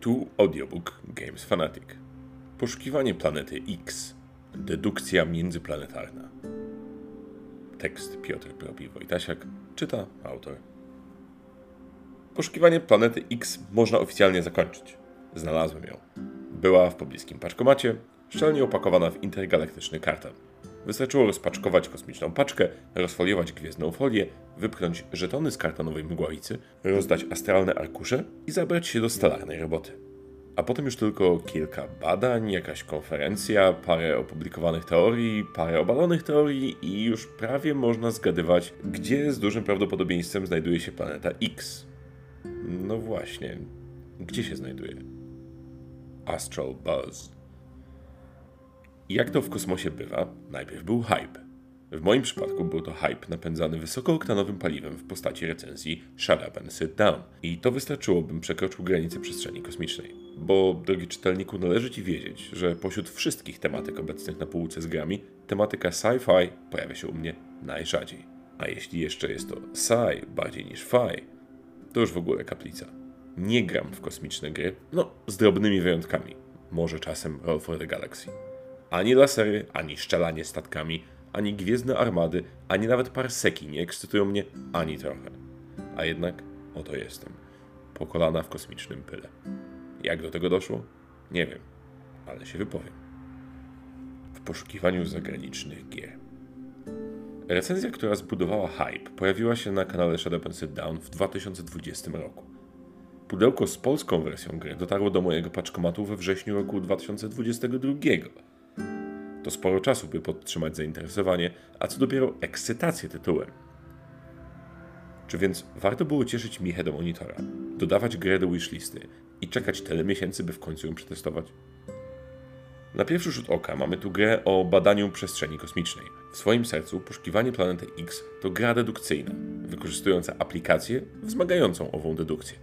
Tu audiobook Games Fanatic. Poszukiwanie planety X. Dedukcja międzyplanetarna. Tekst Piotr Propi Wojtasiak. Czyta autor. Poszukiwanie planety X można oficjalnie zakończyć. Znalazłem ją. Była w pobliskim paczkomacie, szczelnie opakowana w intergalaktyczny karton. Wystarczyło rozpaczkować kosmiczną paczkę, rozfoliować gwiezdną folię, wypchnąć żetony z kartonowej mgławicy, rozdać astralne arkusze i zabrać się do stalarnej roboty. A potem już tylko kilka badań, jakaś konferencja, parę opublikowanych teorii, parę obalonych teorii i już prawie można zgadywać, gdzie z dużym prawdopodobieństwem znajduje się planeta X. No właśnie, gdzie się znajduje? Astral Buzz. Jak to w kosmosie bywa, najpierw był hype. W moim przypadku był to hype napędzany wysokooktanowym paliwem w postaci recenzji Shut Up and Sit Down. I to wystarczyło, bym przekroczył granice przestrzeni kosmicznej. Bo, drogi czytelniku, należy Ci wiedzieć, że pośród wszystkich tematyk obecnych na półce z grami, tematyka sci-fi pojawia się u mnie najrzadziej. A jeśli jeszcze jest to sci bardziej niż fi, to już w ogóle kaplica. Nie gram w kosmiczne gry, no z drobnymi wyjątkami. Może czasem Roll for the Galaxy. Ani lasery, ani szczelanie statkami, ani gwiezdne armady, ani nawet parseki nie ekscytują mnie ani trochę. A jednak oto jestem. Po kolana w kosmicznym pyle. Jak do tego doszło? Nie wiem, ale się wypowiem. W poszukiwaniu zagranicznych gier. Recenzja, która zbudowała hype, pojawiła się na kanale Shadow Sit Down w 2020 roku. Pudełko z polską wersją gry dotarło do mojego paczkomatu we wrześniu roku 2022 to sporo czasu, by podtrzymać zainteresowanie, a co dopiero ekscytację tytułem. Czy więc warto było cieszyć michę do monitora, dodawać grę do wishlisty i czekać tyle miesięcy, by w końcu ją przetestować? Na pierwszy rzut oka mamy tu grę o badaniu przestrzeni kosmicznej. W swoim sercu poszukiwanie planety X to gra dedukcyjna, wykorzystująca aplikację wzmagającą ową dedukcję.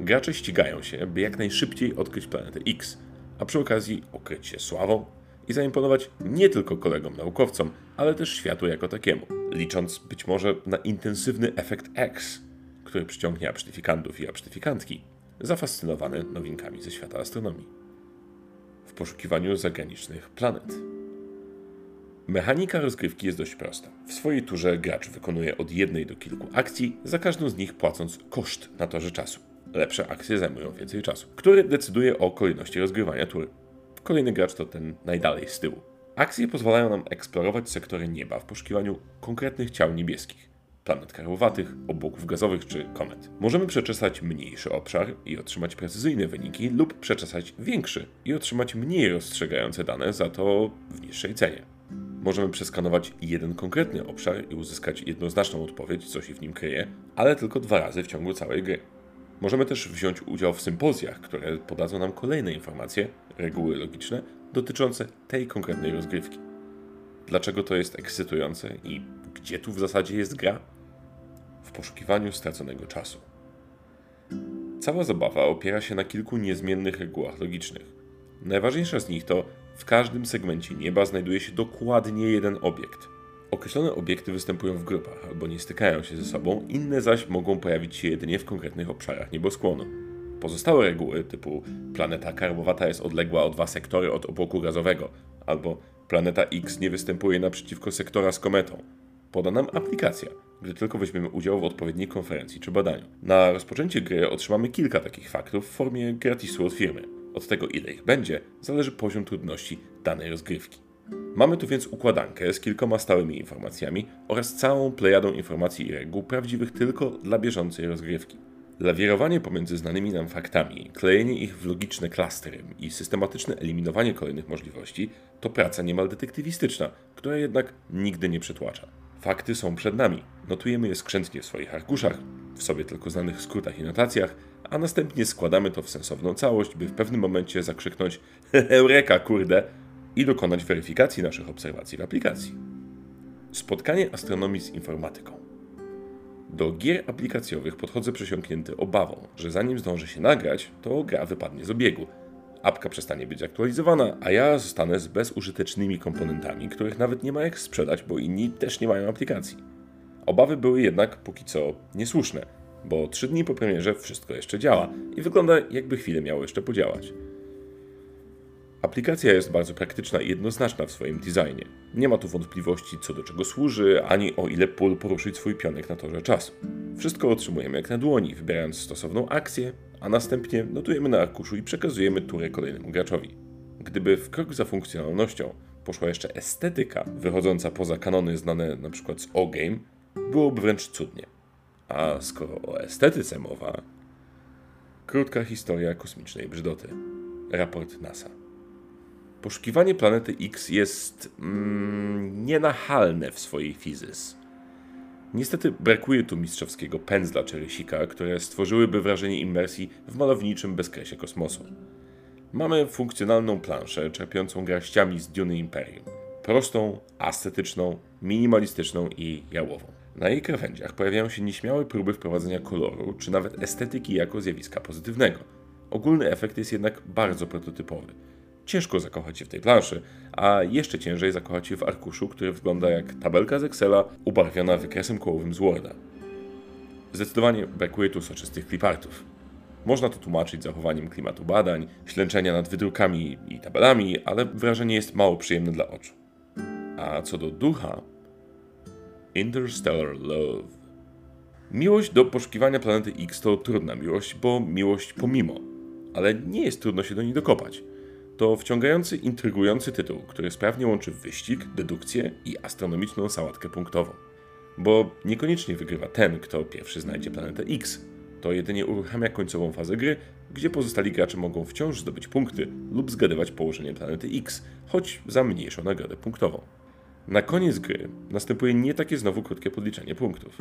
Gracze ścigają się, by jak najszybciej odkryć planetę X, a przy okazji okryć się sławą, i zaimponować nie tylko kolegom naukowcom, ale też światu jako takiemu, licząc być może na intensywny efekt X, który przyciągnie absztyfikantów i absztyfikantki zafascynowane nowinkami ze świata astronomii. W poszukiwaniu zagranicznych planet. Mechanika rozgrywki jest dość prosta. W swojej turze gracz wykonuje od jednej do kilku akcji, za każdą z nich płacąc koszt na torze czasu. Lepsze akcje zajmują więcej czasu, który decyduje o kolejności rozgrywania tury. Kolejny gracz to ten najdalej z tyłu. Akcje pozwalają nam eksplorować sektory nieba w poszukiwaniu konkretnych ciał niebieskich, planet karłowatych, obłoków gazowych czy komet. Możemy przeczesać mniejszy obszar i otrzymać precyzyjne wyniki, lub przeczesać większy i otrzymać mniej rozstrzygające dane, za to w niższej cenie. Możemy przeskanować jeden konkretny obszar i uzyskać jednoznaczną odpowiedź, co się w nim kryje, ale tylko dwa razy w ciągu całej gry. Możemy też wziąć udział w sympozjach, które podadzą nam kolejne informacje, reguły logiczne dotyczące tej konkretnej rozgrywki. Dlaczego to jest ekscytujące i gdzie tu w zasadzie jest gra? W poszukiwaniu straconego czasu. Cała zabawa opiera się na kilku niezmiennych regułach logicznych. Najważniejsza z nich to w każdym segmencie nieba znajduje się dokładnie jeden obiekt – Określone obiekty występują w grupach albo nie stykają się ze sobą, inne zaś mogą pojawić się jedynie w konkretnych obszarach nieboskłonu. Pozostałe reguły, typu planeta karłowata jest odległa o dwa sektory od obłoku gazowego, albo planeta X nie występuje naprzeciwko sektora z kometą, poda nam aplikacja, gdy tylko weźmiemy udział w odpowiedniej konferencji czy badaniu. Na rozpoczęcie gry otrzymamy kilka takich faktów w formie gratisu od firmy. Od tego, ile ich będzie, zależy poziom trudności danej rozgrywki. Mamy tu więc układankę z kilkoma stałymi informacjami oraz całą plejadą informacji i reguł prawdziwych tylko dla bieżącej rozgrywki. Lawierowanie pomiędzy znanymi nam faktami, klejenie ich w logiczne klastry i systematyczne eliminowanie kolejnych możliwości to praca niemal detektywistyczna, która jednak nigdy nie przytłacza. Fakty są przed nami, notujemy je skrzętnie w swoich arkuszach, w sobie tylko znanych skrótach i notacjach, a następnie składamy to w sensowną całość, by w pewnym momencie zakrzyknąć Eureka, kurde! I dokonać weryfikacji naszych obserwacji w aplikacji. Spotkanie astronomii z informatyką. Do gier aplikacjowych podchodzę przesiąknięty obawą, że zanim zdążę się nagrać, to gra wypadnie z obiegu. Apka przestanie być aktualizowana, a ja zostanę z bezużytecznymi komponentami, których nawet nie ma jak sprzedać, bo inni też nie mają aplikacji. Obawy były jednak póki co niesłuszne. bo 3 dni po premierze wszystko jeszcze działa i wygląda jakby chwilę miało jeszcze podziałać. Aplikacja jest bardzo praktyczna i jednoznaczna w swoim designie. Nie ma tu wątpliwości co do czego służy, ani o ile pól poruszyć swój pionek na torze czasu. Wszystko otrzymujemy jak na dłoni, wybierając stosowną akcję, a następnie notujemy na arkuszu i przekazujemy turę kolejnemu graczowi. Gdyby w krok za funkcjonalnością poszła jeszcze estetyka wychodząca poza kanony znane np. z O-Game, byłoby wręcz cudnie. A skoro o estetyce mowa, krótka historia kosmicznej brzydoty. Raport NASA. Poszukiwanie planety X jest mm, nienachalne w swojej fizys. Niestety brakuje tu mistrzowskiego pędzla czy rysika, które stworzyłyby wrażenie imersji w malowniczym bezkresie kosmosu. Mamy funkcjonalną planszę czerpiącą garściami z Duny Imperium. Prostą, estetyczną, minimalistyczną i jałową. Na jej krawędziach pojawiają się nieśmiałe próby wprowadzenia koloru, czy nawet estetyki jako zjawiska pozytywnego. Ogólny efekt jest jednak bardzo prototypowy. Ciężko zakochać się w tej planszy, a jeszcze ciężej zakochać się w arkuszu, który wygląda jak tabelka z Excela ubarwiona wykresem kołowym z Worda. Zdecydowanie brakuje tu soczystych clipartów. Można to tłumaczyć zachowaniem klimatu badań, ślęczenia nad wydrukami i tabelami, ale wrażenie jest mało przyjemne dla oczu. A co do ducha, Interstellar Love. Miłość do poszukiwania planety X to trudna miłość, bo miłość pomimo, ale nie jest trudno się do niej dokopać. To wciągający, intrygujący tytuł, który sprawnie łączy wyścig, dedukcję i astronomiczną sałatkę punktową. Bo niekoniecznie wygrywa ten, kto pierwszy znajdzie planetę X. To jedynie uruchamia końcową fazę gry, gdzie pozostali gracze mogą wciąż zdobyć punkty lub zgadywać położenie planety X, choć za mniejszą nagrodę punktową. Na koniec gry następuje nie takie znowu krótkie podliczenie punktów.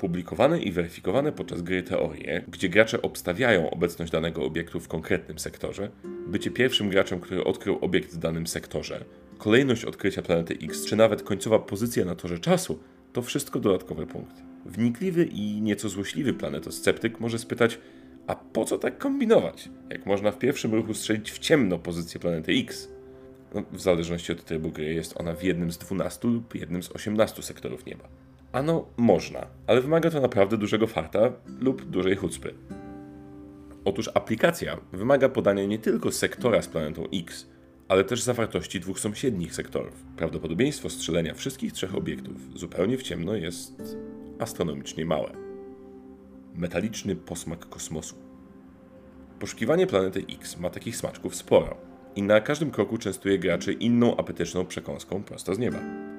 Publikowane i weryfikowane podczas gry teorie, gdzie gracze obstawiają obecność danego obiektu w konkretnym sektorze, bycie pierwszym graczem, który odkrył obiekt w danym sektorze, kolejność odkrycia planety X, czy nawet końcowa pozycja na torze czasu, to wszystko dodatkowe punkty. Wnikliwy i nieco złośliwy planetosceptyk może spytać, a po co tak kombinować, jak można w pierwszym ruchu strzelić w ciemno pozycję planety X? No, w zależności od trybu gry jest ona w jednym z 12 lub jednym z 18 sektorów nieba. Ano, można, ale wymaga to naprawdę dużego farta lub dużej chucpy. Otóż aplikacja wymaga podania nie tylko sektora z planetą X, ale też zawartości dwóch sąsiednich sektorów. Prawdopodobieństwo strzelenia wszystkich trzech obiektów zupełnie w ciemno jest astronomicznie małe. Metaliczny posmak kosmosu. Poszukiwanie planety X ma takich smaczków sporo i na każdym kroku częstuje graczy inną apetyczną przekąską prosto z nieba.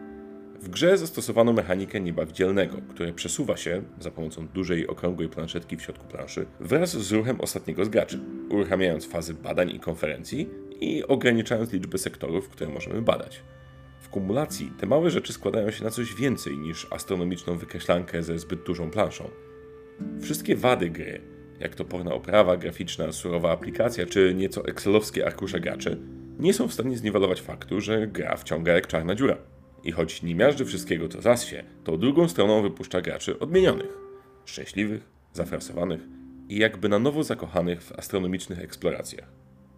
W grze zastosowano mechanikę nieba wdzielnego, które przesuwa się za pomocą dużej okrągłej planszetki w środku planszy wraz z ruchem ostatniego z graczy, uruchamiając fazy badań i konferencji i ograniczając liczbę sektorów, które możemy badać. W kumulacji te małe rzeczy składają się na coś więcej niż astronomiczną wykreślankę ze zbyt dużą planszą. Wszystkie wady gry, jak to porna oprawa graficzna, surowa aplikacja czy nieco excelowskie arkusze graczy, nie są w stanie zniwelować faktu, że gra wciąga jak czarna dziura. I choć nie miażdży wszystkiego co zassie, to drugą stroną wypuszcza graczy odmienionych, szczęśliwych, zafrasowanych i jakby na nowo zakochanych w astronomicznych eksploracjach.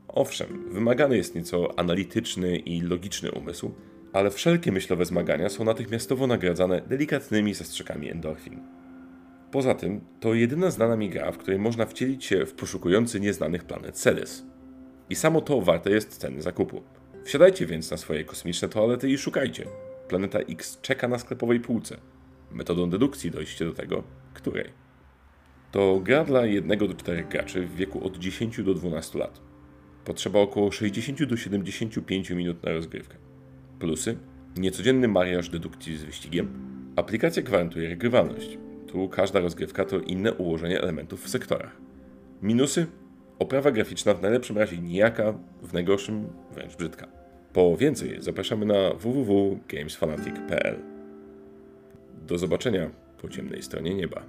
Owszem, wymagany jest nieco analityczny i logiczny umysł, ale wszelkie myślowe zmagania są natychmiastowo nagradzane delikatnymi zastrzykami endorfin. Poza tym, to jedyna znana mi gra, w której można wcielić się w poszukujący nieznanych planet Ceres. I samo to warte jest ceny zakupu. Wsiadajcie więc na swoje kosmiczne toalety i szukajcie. Planeta X czeka na sklepowej półce. Metodą dedukcji dojście do tego, której. To gra dla 1 do 4 graczy w wieku od 10 do 12 lat. Potrzeba około 60 do 75 minut na rozgrywkę. Plusy? Niecodzienny mariaż dedukcji z wyścigiem. Aplikacja gwarantuje regrywalność. Tu każda rozgrywka to inne ułożenie elementów w sektorach. Minusy? Oprawa graficzna w najlepszym razie nijaka, w najgorszym wręcz brzydka. Po więcej zapraszamy na www.gamesfanatic.pl. Do zobaczenia po ciemnej stronie nieba.